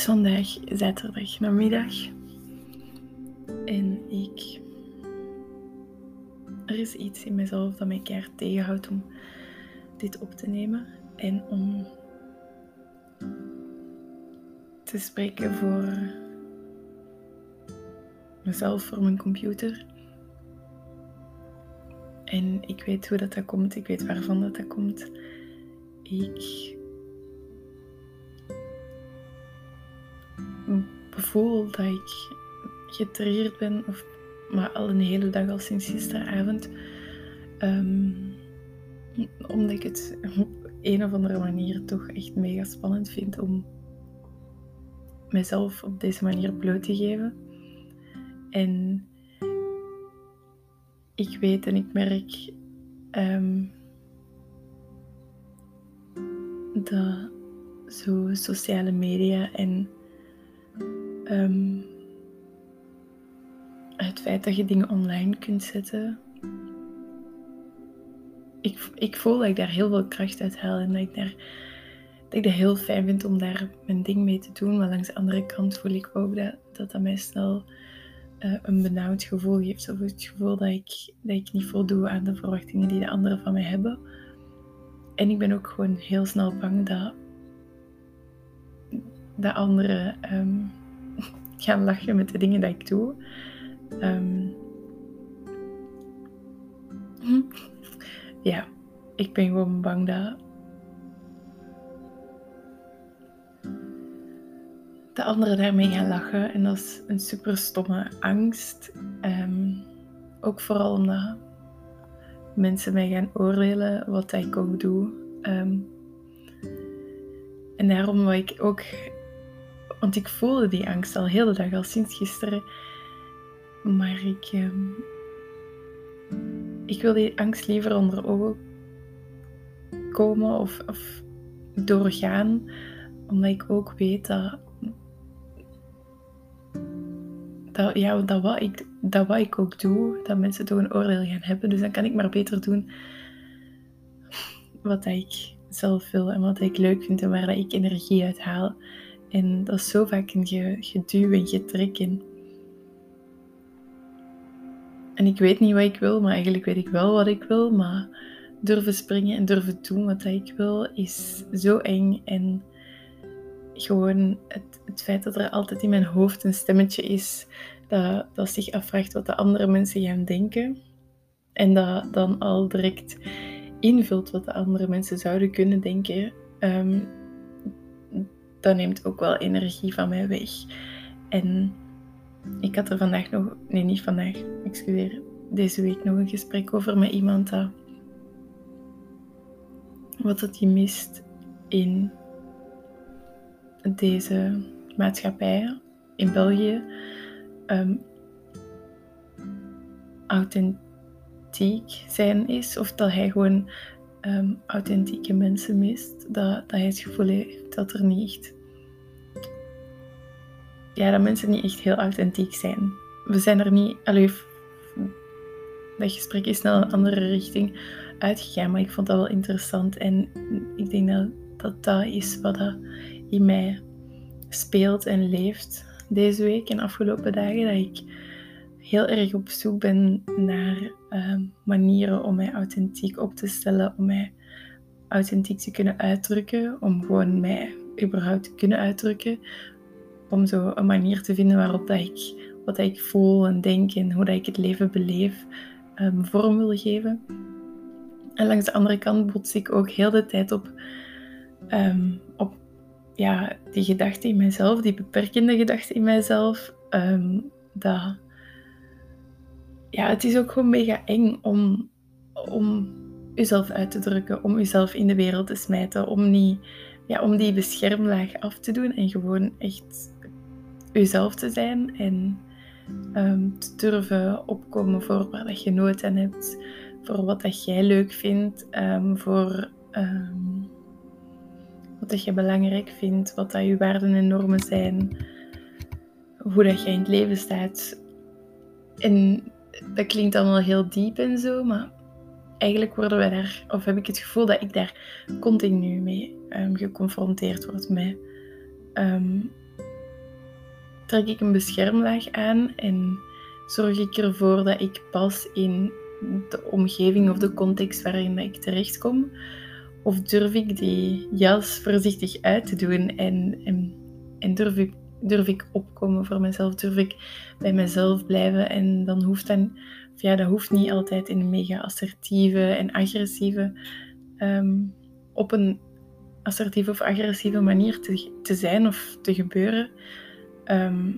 is vandaag zaterdag namiddag. En ik. Er is iets in mezelf dat mij keihard tegenhoudt om dit op te nemen. En om te spreken voor mezelf, voor mijn computer. En ik weet hoe dat, dat komt, ik weet waarvan dat, dat komt. Ik voel dat ik getriggerd ben, of, maar al een hele dag, al sinds gisteravond. Um, omdat ik het op een of andere manier toch echt mega spannend vind om mezelf op deze manier bloot te geven. En ik weet en ik merk um, dat zo sociale media en um, het feit dat je dingen online kunt zetten. Ik, ik voel dat ik daar heel veel kracht uit haal en dat ik, daar, dat ik dat heel fijn vind om daar mijn ding mee te doen. Maar langs de andere kant voel ik ook dat dat, mij snel uh, een benauwd gevoel geeft. Of het gevoel dat ik, dat ik niet voldoe aan de verwachtingen die de anderen van mij hebben. En ik ben ook gewoon heel snel bang dat, dat anderen um, gaan lachen met de dingen die ik doe. Um, ja, ik ben gewoon bang dat. De anderen daarmee gaan lachen. En dat is een super stomme angst. Um, ook vooral omdat mensen mij gaan oordelen wat ik ook doe. Um, en daarom wil ik ook want ik voelde die angst al heel de dag, al sinds gisteren. Maar ik, ehm, ik wil die angst liever onder ogen komen of, of doorgaan. Omdat ik ook weet dat, dat, ja, dat, wat ik, dat wat ik ook doe, dat mensen toch een oordeel gaan hebben. Dus dan kan ik maar beter doen wat ik zelf wil en wat ik leuk vind en waar ik energie uit haal. En dat is zo vaak een geduw en getrek in. En ik weet niet wat ik wil, maar eigenlijk weet ik wel wat ik wil. Maar durven springen en durven doen wat ik wil is zo eng. En gewoon het, het feit dat er altijd in mijn hoofd een stemmetje is dat, dat zich afvraagt wat de andere mensen gaan denken. En dat dan al direct invult wat de andere mensen zouden kunnen denken. Ehm, dat neemt ook wel energie van mij weg. En ik had er vandaag nog, nee niet vandaag, excuseer, deze week nog een gesprek over met iemand dat wat dat je mist in deze maatschappij in België. Um, authentiek zijn is, of dat hij gewoon um, authentieke mensen mist, dat, dat hij het gevoel heeft dat er niet echt. Ja, dat mensen niet echt heel authentiek zijn. We zijn er niet. Allee, dat gesprek is snel een andere richting uitgegaan, maar ik vond dat wel interessant. En ik denk dat dat, dat is wat dat in mij speelt en leeft deze week en afgelopen dagen. Dat ik heel erg op zoek ben naar ehm, manieren om mij authentiek op te stellen, om mij authentiek te kunnen uitdrukken, om gewoon mij überhaupt te kunnen uitdrukken, om zo een manier te vinden waarop dat ik wat ik voel en denk en hoe dat ik het leven beleef um, vorm wil geven. En langs de andere kant bots ik ook heel de tijd op, um, op ja, die gedachte in mijzelf, die beperkende gedachte in mijzelf, dat ja, het is ook gewoon mega eng om, om jezelf uit te drukken, om jezelf in de wereld te smijten, om, niet, ja, om die beschermlaag af te doen en gewoon echt jezelf te zijn en ehm, te durven opkomen voor waar dat je nood aan hebt, voor wat dat jij leuk vindt, um, voor um, wat dat je belangrijk vindt, wat dat je waarden en normen zijn, hoe dat jij in het leven staat. En dat klinkt allemaal heel diep en zo, maar eigenlijk worden wij daar, of heb ik het gevoel dat ik daar continu mee um, geconfronteerd word met um, trek ik een beschermlaag aan en zorg ik ervoor dat ik pas in de omgeving of de context waarin ik terechtkom? Of durf ik die jas voorzichtig uit te doen en, en, en durf, ik, durf ik opkomen voor mezelf? Durf ik bij mezelf blijven? En dan hoeft dan, ja, dat hoeft niet altijd in een mega assertieve en agressieve, ehm, op een assertieve of agressieve manier te, te zijn of te gebeuren. Ehm,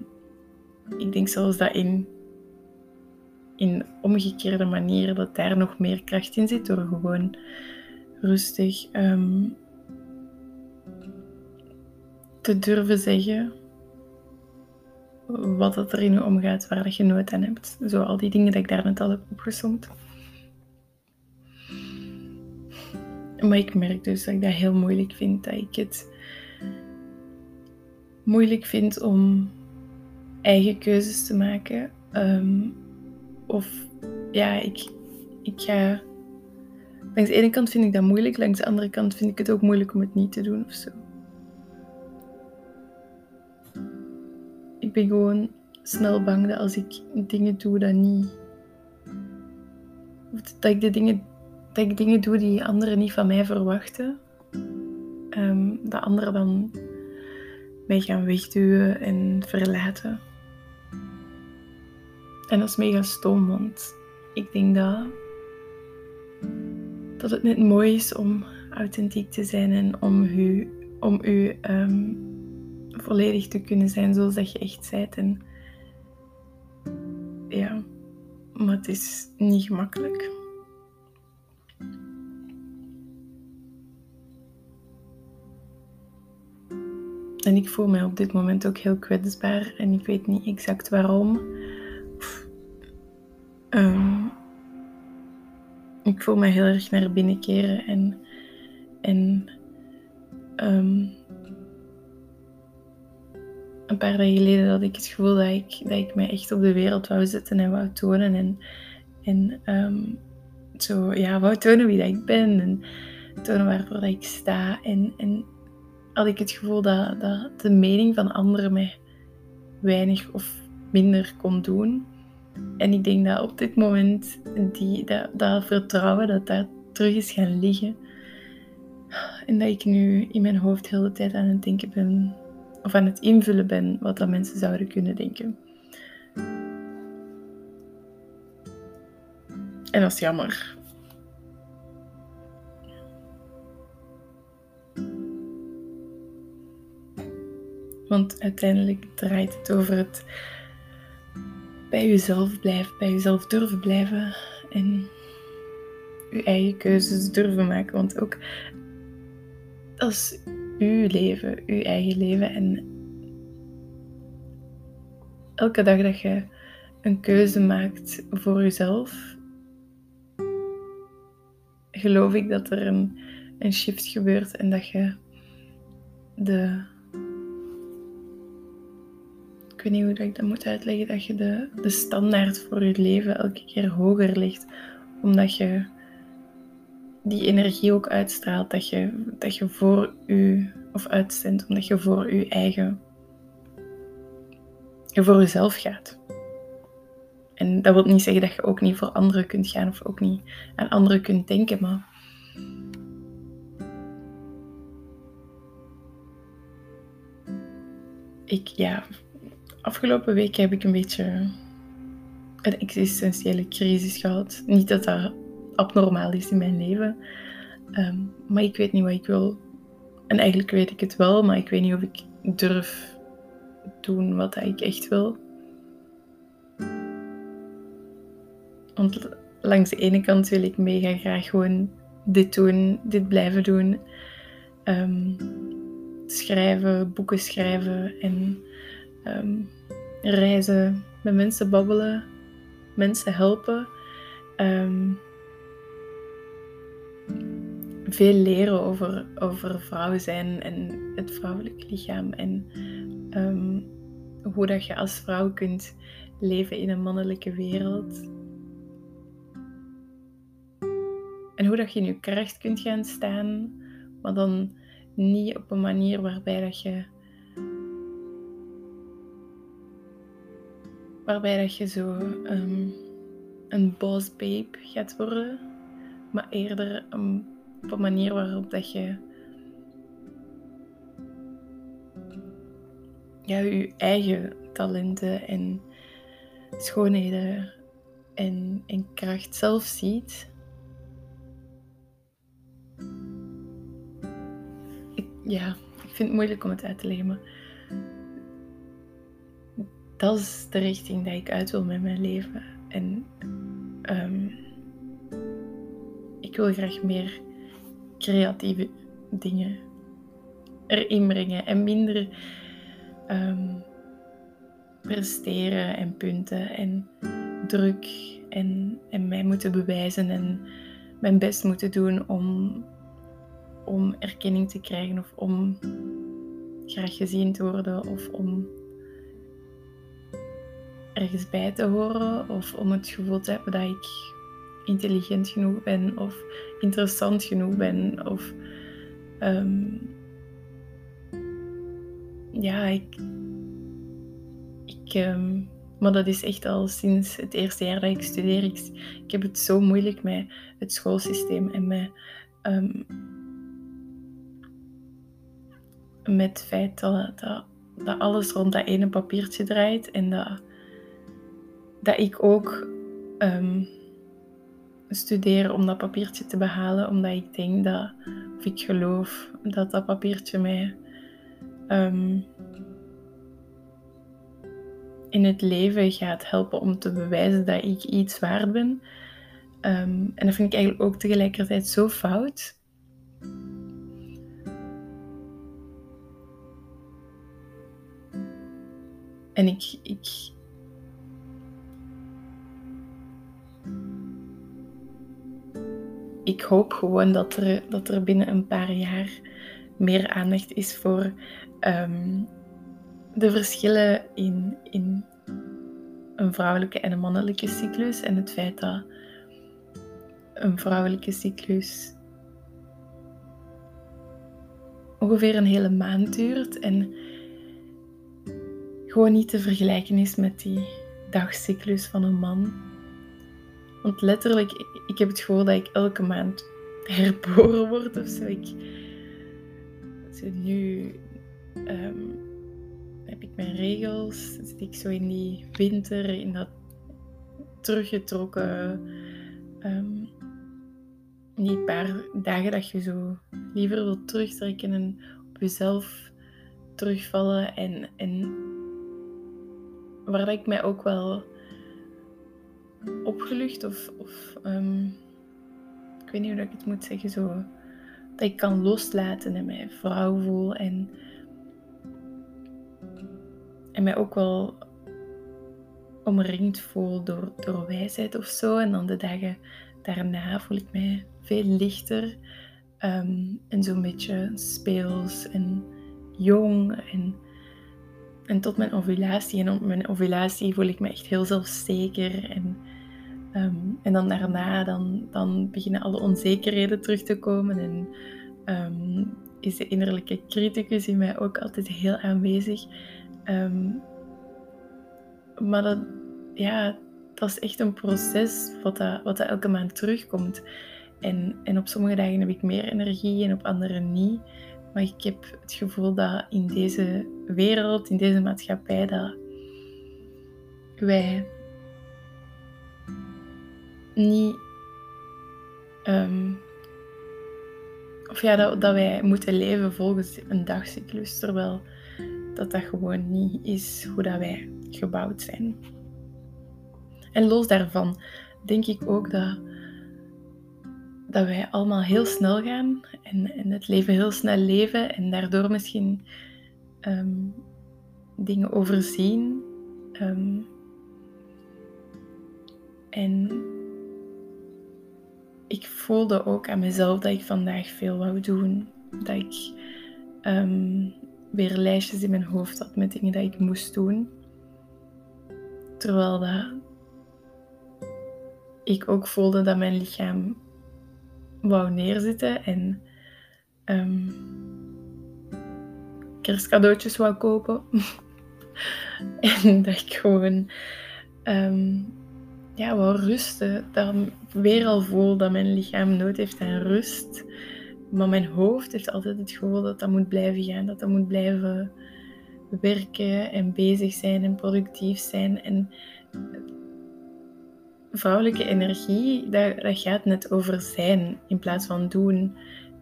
ik denk zelfs dat in, in omgekeerde manieren dat daar nog meer kracht in zit door gewoon rustig ehm, te durven zeggen wat het er in je omgaat, waar dat je nood aan hebt. Zo al die dingen die ik daar net al heb opgesomd. Maar ik merk dus dat ik dat heel moeilijk vind. Dat ik het moeilijk vind om eigen keuzes te maken. Ehm, of ja, ik, ik ga. Langs de ene kant vind ik dat moeilijk, langs de andere kant vind ik het ook moeilijk om het niet te doen of zo. Ik ben gewoon snel bang dat als ik dingen doe dat niet. Dat ik de dingen dat ik dingen doe die anderen niet van mij verwachten. Um, dat anderen dan mij gaan wegduwen en verlaten. En dat is mega stom, want ik denk dat, dat het net mooi is om authentiek te zijn en om u, om u um, volledig te kunnen zijn zoals dat je echt bent. En ja, maar het is niet gemakkelijk. En ik voel mij op dit moment ook heel kwetsbaar en ik weet niet exact waarom. Um, ik voel me heel erg naar binnen keren en, en um, een paar dagen geleden had ik het gevoel dat ik, dat ik mij echt op de wereld wou zetten en wou tonen. En, en um, zo, ja, wou tonen wie dat ik ben en tonen waarvoor ik sta. En, en had ik het gevoel dat, dat de mening van anderen mij weinig of minder kon doen. En ik denk dat op dit moment die, dat, dat vertrouwen dat daar terug is gaan liggen. En dat ik nu in mijn hoofd heel de tijd aan het denken ben, of aan het invullen ben wat dat mensen zouden kunnen denken. En dat is jammer. Want uiteindelijk draait het over het bij jezelf blijven, bij jezelf durven blijven en je eigen keuzes durven maken. Want ook is uw leven, uw eigen leven. En elke dag dat je een keuze maakt voor jezelf, geloof ik dat er een, een shift gebeurt en dat je de ik weet niet hoe ik dat moet uitleggen, dat je de, de standaard voor je leven elke keer hoger ligt. Omdat je die energie ook uitstraalt, dat je, dat je voor u, of uitzendt, omdat je voor je eigen, je voor jezelf gaat. En dat wil niet zeggen dat je ook niet voor anderen kunt gaan of ook niet aan anderen kunt denken, maar ik, ja, afgelopen week heb ik een beetje een existentiële crisis gehad. Niet dat dat abnormaal is in mijn leven, ehm, maar ik weet niet wat ik wil. En eigenlijk weet ik het wel, maar ik weet niet of ik durf doen wat ik echt wil. Want langs de ene kant wil ik mega graag gewoon dit doen, dit blijven doen. Ehm, schrijven, boeken schrijven en um, reizen, met mensen babbelen, mensen helpen. Veel leren over, over vrouwen zijn en het vrouwelijk lichaam. En um, hoe dat je als vrouw kunt leven in een mannelijke wereld. En hoe dat je in je kracht kunt gaan staan, maar dan niet op een manier waarbij dat je waarbij dat je zo ehm, een boss babe gaat worden, maar eerder um, op een manier waarop dat je ja, je eigen talenten en schoonheden en, en kracht zelf ziet. Ja, ik vind het moeilijk om het uit te leggen, maar dat is de richting die ik uit wil met mijn leven. En um, ik wil graag meer creatieve dingen erin brengen en minder um, presteren en punten en druk en, en mij moeten bewijzen en mijn best moeten doen om, om erkenning te krijgen of om graag gezien te worden of om ergens bij te horen of om het gevoel te hebben dat ik intelligent genoeg ben of interessant genoeg ben of um, ja, ik, ik um, maar dat is echt al sinds het eerste jaar dat ik studeer. Ik, ik heb het zo moeilijk met het schoolsysteem en met, um, met het feit dat, dat, dat alles rond dat ene papiertje draait en dat, dat ik ook um, studeer om dat papiertje te behalen, omdat ik denk dat, of ik geloof dat dat papiertje mij um, in het leven gaat helpen om te bewijzen dat ik iets waard ben. Um, en dat vind ik eigenlijk ook tegelijkertijd zo fout. En ik, ik, ik hoop gewoon dat er, dat er binnen een paar jaar meer aandacht is voor um, de verschillen in, in een vrouwelijke en een mannelijke cyclus en het feit dat een vrouwelijke cyclus ongeveer een hele maand duurt en gewoon niet te vergelijken is met die dagcyclus van een man. Want letterlijk, ik heb het gevoel dat ik elke maand herboren word of zo. Ik, nu um, heb ik mijn regels, zit ik zo in die winter, in dat teruggetrokken, um, die paar dagen dat je zo liever wilt terugtrekken en op jezelf terugvallen en, en waar ik mij ook wel opgelucht of, of um, ik weet niet hoe ik het moet zeggen, zo dat ik kan loslaten en mij vrouw voel en en mij ook wel omringd voel door, door wijsheid of zo. En dan de dagen daarna voel ik mij veel lichter um, en zo'n beetje speels en jong. En, en tot mijn ovulatie. En op mijn ovulatie voel ik me echt heel zelfzeker. En, um, en dan daarna dan, dan beginnen alle onzekerheden terug te komen. En um, is de innerlijke criticus in mij ook altijd heel aanwezig. Um, maar dat, ja, dat is echt een proces wat, dat, wat dat elke maand terugkomt. En, en op sommige dagen heb ik meer energie en op andere niet. Maar ik heb het gevoel dat in deze wereld, in deze maatschappij, dat wij niet. Um, of ja, dat, dat wij moeten leven volgens een dagcyclus. Terwijl dat dat gewoon niet is hoe dat wij gebouwd zijn. En los daarvan denk ik ook dat, dat wij allemaal heel snel gaan en, het leven heel snel leven en daardoor misschien um, dingen overzien. Um, en ik voelde ook aan mezelf dat ik vandaag veel wou doen. Dat ik um, weer lijstjes in mijn hoofd had met dingen die ik moest doen. Terwijl dat ik ook voelde dat mijn lichaam wou neerzitten en um, kerstcadeautjes wou kopen. en dat ik gewoon ehm, ja, wou rusten. Dat weer al voel dat mijn lichaam nood heeft aan rust. Maar mijn hoofd heeft altijd het gevoel dat dat moet blijven gaan. Dat dat moet blijven werken en bezig zijn en productief zijn. En vrouwelijke energie, dat, gaat net over zijn in plaats van doen.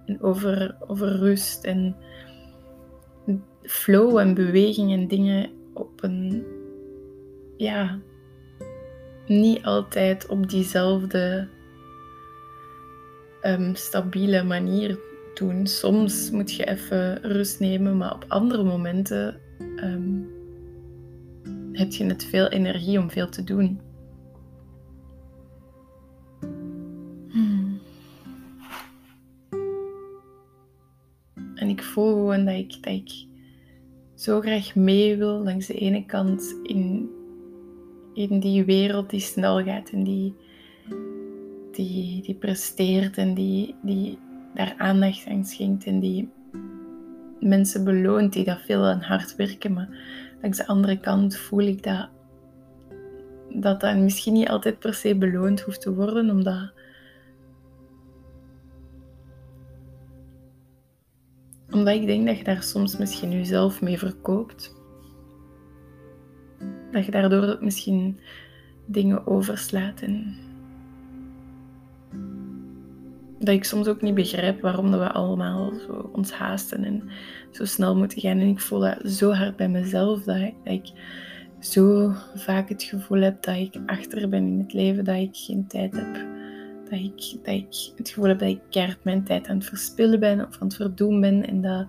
En over, over rust en flow en beweging en dingen op een, ja, niet altijd op diezelfde um, stabiele manier doen. Soms moet je even rust nemen, maar op andere momenten um, heb je net veel energie om veel te doen. Ik voel gewoon dat ik, dat ik zo graag mee wil langs de ene kant in, in die wereld die snel gaat en die, die, die presteert en die, die daar aandacht aan schenkt en die mensen beloont die dat veel aan hard werken. Maar langs de andere kant voel ik dat dat, dat misschien niet altijd per se beloond hoeft te worden, omdat Omdat ik denk dat je daar soms misschien jezelf mee verkoopt. Dat je daardoor misschien dingen overslaat. En dat ik soms ook niet begrijp waarom dat we allemaal zo ons haasten en zo snel moeten gaan. En ik voel dat zo hard bij mezelf dat ik, dat ik zo vaak het gevoel heb dat ik achter ben in het leven, dat ik geen tijd heb dat ik, dat ik het gevoel heb dat ik keihard mijn tijd aan het verspillen ben of aan het verdoen ben en dat,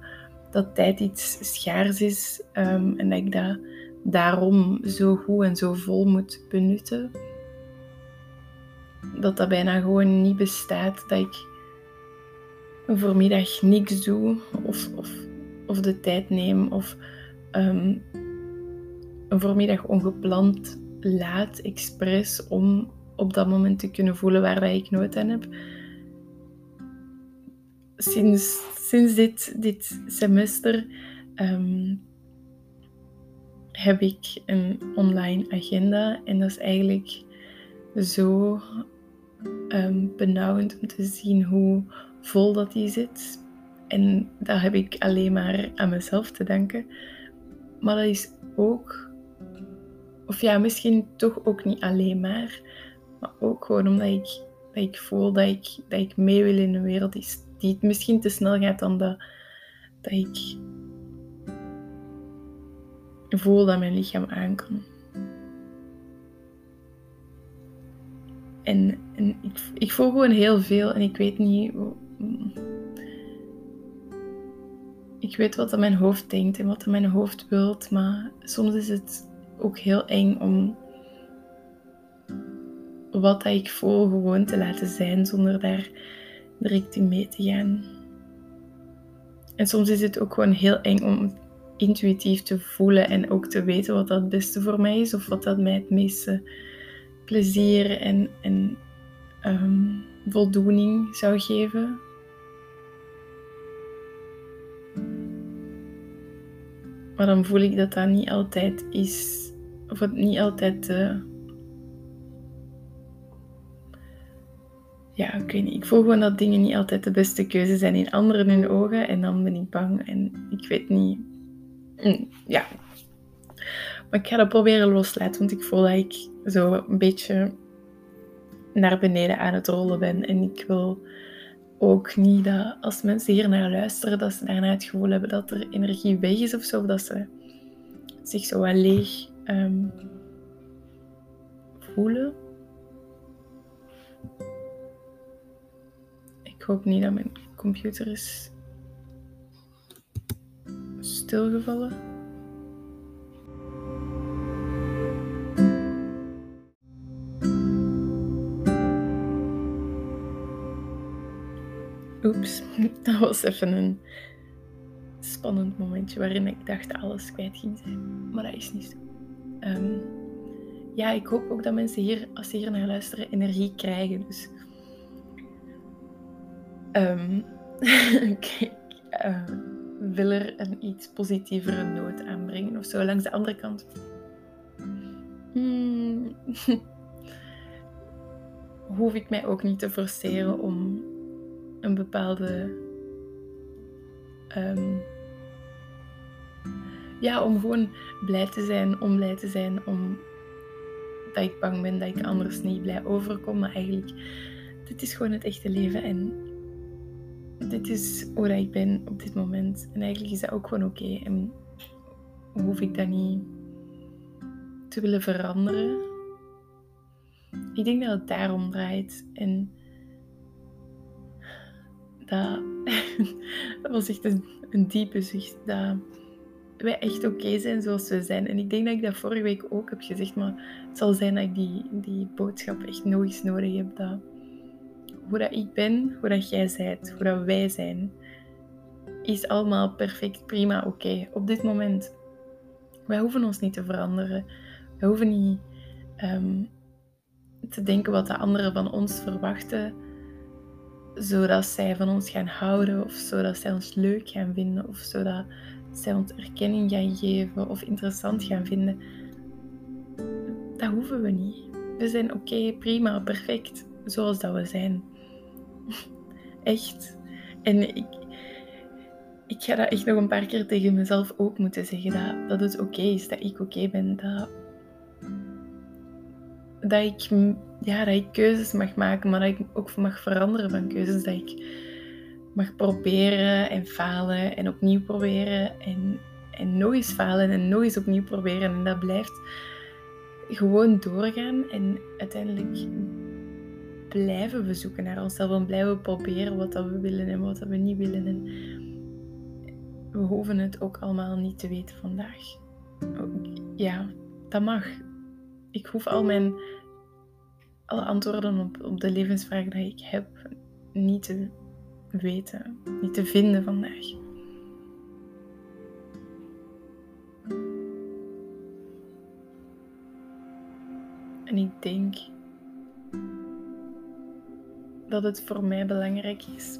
dat tijd iets schaars is um, en dat ik dat daarom zo goed en zo vol moet benutten. Dat dat bijna gewoon niet bestaat, dat ik een voormiddag niks doe of, of, of de tijd neem of um, een voormiddag ongepland laat expres om op dat moment te kunnen voelen waar ik nood aan heb. Sinds, sinds dit, dit semester ehm, heb ik een online agenda en dat is eigenlijk zo um, benauwend om te zien hoe vol dat die zit. En dat heb ik alleen maar aan mezelf te danken. Maar dat is ook, of ja, misschien toch ook niet alleen maar, maar ook gewoon omdat ik, dat ik voel dat ik, dat ik mee wil in een wereld die, die het misschien te snel gaat dan dat, dat ik voel dat mijn lichaam aan kan. En, en ik, ik voel gewoon heel veel en ik weet niet. Ik weet wat mijn hoofd denkt en wat mijn hoofd wilt, maar soms is het ook heel eng om wat dat ik voel gewoon te laten zijn zonder daar direct in mee te gaan. En soms is het ook gewoon heel eng om intuïtief te voelen en ook te weten wat dat het beste voor mij is of wat dat mij het meeste plezier en, ehm, voldoening zou geven. Maar dan voel ik dat dat niet altijd is, of het niet altijd de ja, ik weet niet. Ik voel gewoon dat dingen niet altijd de beste keuze zijn in anderen hun ogen. En dan ben ik bang en ik weet niet. Mm, ja. Maar ik ga dat proberen loslaten, want ik voel dat ik zo een beetje naar beneden aan het rollen ben. En ik wil ook niet dat als mensen hier naar luisteren, dat ze daarna het gevoel hebben dat er energie weg is of zo. Of dat ze zich zo wel leeg ehm, voelen. Hoop niet dat mijn computer is stilgevallen. Oeps, dat was even een spannend momentje waarin ik dacht alles kwijt ging zijn. Maar dat is niet zo. Ehm, ja, ik hoop ook dat mensen hier, als ze hier naar luisteren, energie krijgen. Dus Um, ik uh, wil er een iets positievere noot aanbrengen of zo. Langs de andere kant. Hmm, hoef ik mij ook niet te forceren om een bepaalde. Ehm, ja, om gewoon blij te zijn, om blij te zijn, om dat ik bang ben dat ik anders niet blij overkom. Maar eigenlijk, dit is gewoon het echte leven en dit is hoe ik ben op dit moment. En eigenlijk is dat ook gewoon oké. En hoef ik dat niet te willen veranderen. Ik denk dat het daarom draait. En dat, dat was echt een, een diepe zucht. Dat wij echt oké zijn zoals we zijn. En ik denk dat ik dat vorige week ook heb gezegd. Maar het zal zijn dat ik die, die boodschap echt nog eens nodig heb. Dat hoe dat ik ben, hoe dat jij bent, hoe dat wij zijn, is allemaal perfect, prima, oké. Op dit moment. Wij hoeven ons niet te veranderen. We hoeven niet ehm, te denken wat de anderen van ons verwachten, zodat zij van ons gaan houden, of zodat zij ons leuk gaan vinden, of zodat zij ons erkenning gaan geven of interessant gaan vinden. Dat hoeven we niet. We zijn oké, prima, perfect, zoals dat we zijn. Echt. En ik, ik ga dat echt nog een paar keer tegen mezelf ook moeten zeggen. Dat, dat het oké is, dat ik oké ben. Dat, dat, ik, ja, dat ik keuzes mag maken, maar dat ik ook mag veranderen van keuzes. Dat ik mag proberen en falen en opnieuw proberen. En, en nog eens falen en nog eens opnieuw proberen. En dat blijft gewoon doorgaan. En uiteindelijk blijven we zoeken naar onszelf en blijven we proberen wat dat we willen en wat dat we niet willen. En we hoeven het ook allemaal niet te weten vandaag. Ja, dat mag. Ik hoef al mijn alle antwoorden op, op de levensvragen die ik heb niet te weten, niet te vinden vandaag. En ik denk dat het voor mij belangrijk is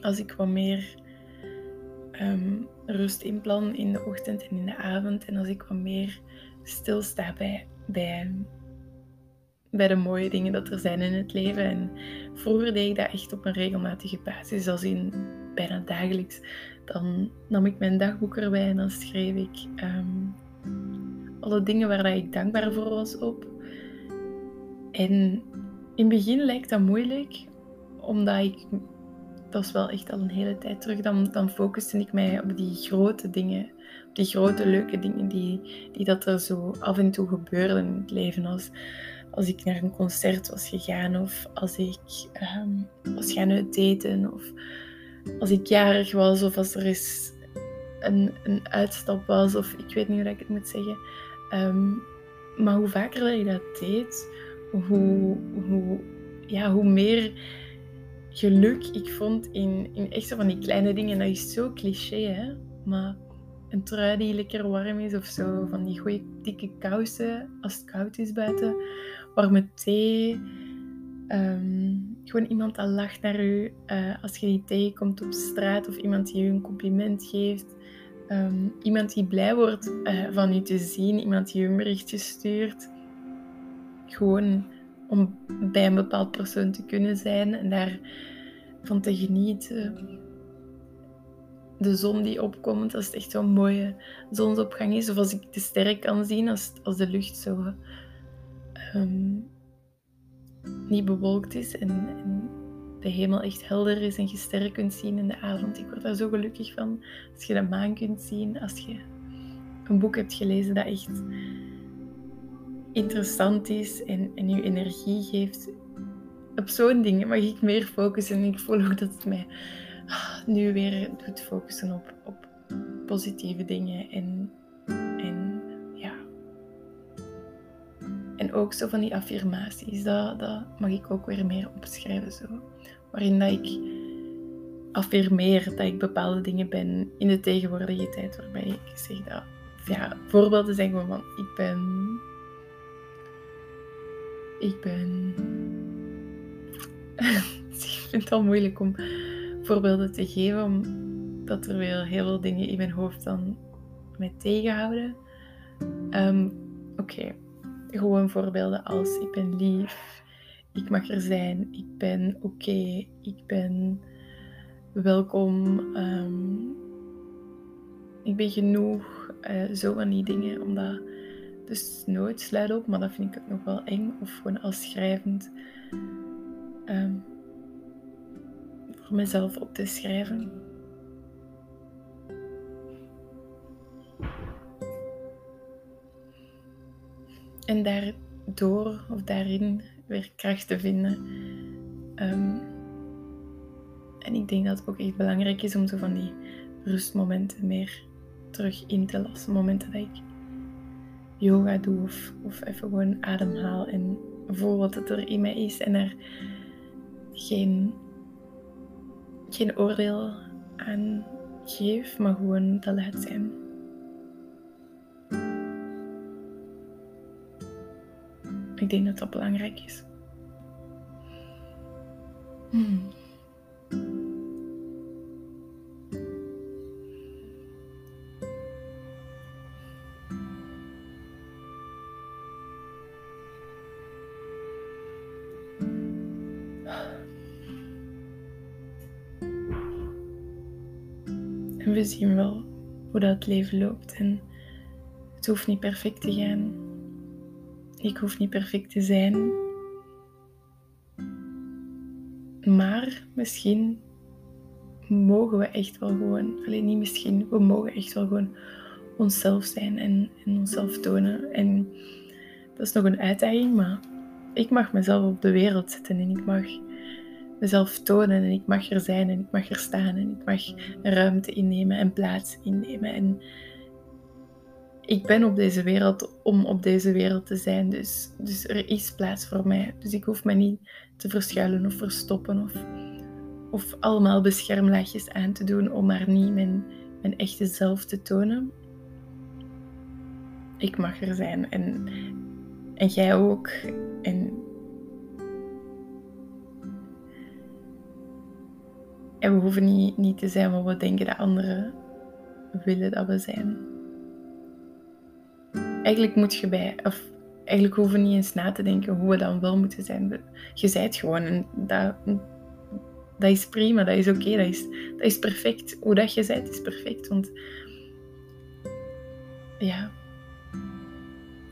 als ik wat meer um, rust inplan in de ochtend en in de avond en als ik wat meer stilsta bij, bij, bij de mooie dingen dat er zijn in het leven. En vroeger deed ik dat echt op een regelmatige basis, als in bijna dagelijks. Dan nam ik mijn dagboek erbij en dan schreef ik um, alle dingen waar ik dankbaar voor was op. En in het begin lijkt dat moeilijk, omdat ik, dat is wel echt al een hele tijd terug, dan, dan focuste ik mij op die grote dingen, op die grote leuke dingen die, die dat er zo af en toe gebeuren in het leven. Als, als ik naar een concert was gegaan, of als ik um, was gaan uitdaten, of als ik jarig was, of als er eens een, een uitstap was, of ik weet niet hoe ik het moet zeggen. Ehm, maar hoe vaker dat ik dat deed, hoe, hoe, ja, hoe meer geluk ik vond in, in echt zo van die kleine dingen. Dat is zo cliché, hè? Maar een trui die lekker warm is of zo. Van die goede dikke kousen als het koud is buiten. Warme thee. Ehm, gewoon iemand dat lacht naar u uh, als je die tegenkomt op straat. Of iemand die je een compliment geeft. Ehm, iemand die blij wordt uh, van u te zien. Iemand die je een berichtje stuurt gewoon om bij een bepaald persoon te kunnen zijn en daarvan te genieten. De zon die opkomt, als het echt zo'n mooie zonsopgang is, of als ik de sterren kan zien, als, als de lucht zo ehm, niet bewolkt is en, en, de hemel echt helder is en je sterren kunt zien in de avond. Ik word daar zo gelukkig van als je de maan kunt zien, als je een boek hebt gelezen dat echt interessant is en, en je energie geeft. Op zo'n dingen mag ik meer focussen. En ik voel ook dat het mij ah, nu weer doet focussen op, op positieve dingen. En, en ja. En ook zo van die affirmaties. Dat, dat mag ik ook weer meer opschrijven. Zo. Waarin dat ik affirmeer dat ik bepaalde dingen ben in de tegenwoordige tijd. Waarbij ik zeg dat. Ja, voorbeelden gewoon van ik ben ik ben. ik vind het al moeilijk om voorbeelden te geven, omdat er weer heel veel dingen in mijn hoofd dan mij tegenhouden. Um, Oké, gewoon voorbeelden als ik ben lief, ik mag er zijn, ik ben oké, ik ben welkom, ehm, ik ben genoeg, uh, zo van die dingen. Omdat dus nooit sluit op, maar dat vind ik ook nog wel eng. Of gewoon als schrijvend um, voor mezelf op te schrijven. En daardoor of daarin weer kracht te vinden. Um, en ik denk dat het ook echt belangrijk is om zo van die rustmomenten meer terug in te lassen. Momenten dat ik yoga doe of, of even gewoon ademhaal en voel wat het er in mij is en er geen, geen oordeel aan geef, maar gewoon dat laat zijn. Ik denk dat dat belangrijk is. Hmm. Zien wel hoe dat leven loopt. En het hoeft niet perfect te gaan. Ik hoef niet perfect te zijn. Maar misschien mogen we echt wel gewoon, alleen niet misschien, we mogen echt wel gewoon onszelf zijn en, en onszelf tonen. En dat is nog een uitdaging, maar ik mag mezelf op de wereld zetten en ik mag mezelf tonen en ik mag er zijn en ik mag er staan en ik mag ruimte innemen en plaats innemen. En ik ben op deze wereld om op deze wereld te zijn, dus, dus er is plaats voor mij. Dus ik hoef me niet te verschuilen of verstoppen of, of allemaal beschermlaagjes aan te doen om maar niet mijn, mijn echte zelf te tonen. Ik mag er zijn en, en jij ook. En En we hoeven niet, niet te zijn wat we denken dat anderen willen dat we zijn. Eigenlijk moet je bij, of eigenlijk hoeven we niet eens na te denken hoe we dan wel moeten zijn. Je zijt gewoon en dat, is prima, dat is oké, dat, is, dat is perfect. Hoe dat je zijt is perfect, want ja,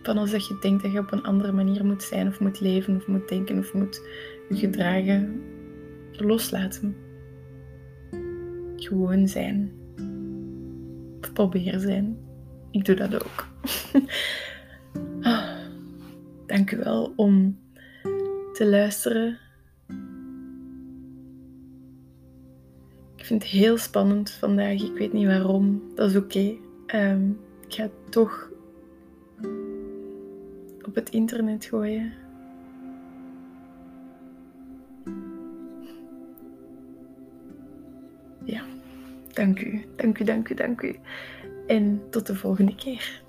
van als dat je denkt dat je op een andere manier moet zijn of moet leven of moet denken of moet gedragen, loslaten gewoon zijn. Of proberen zijn. Ik doe dat ook. ah, dank u wel om te luisteren. Ik vind het heel spannend vandaag. Ik weet niet waarom. Dat is oké. Ehm, ik ga het toch op het internet gooien. Dank u, dank u, dank u, dank u. En tot de volgende keer.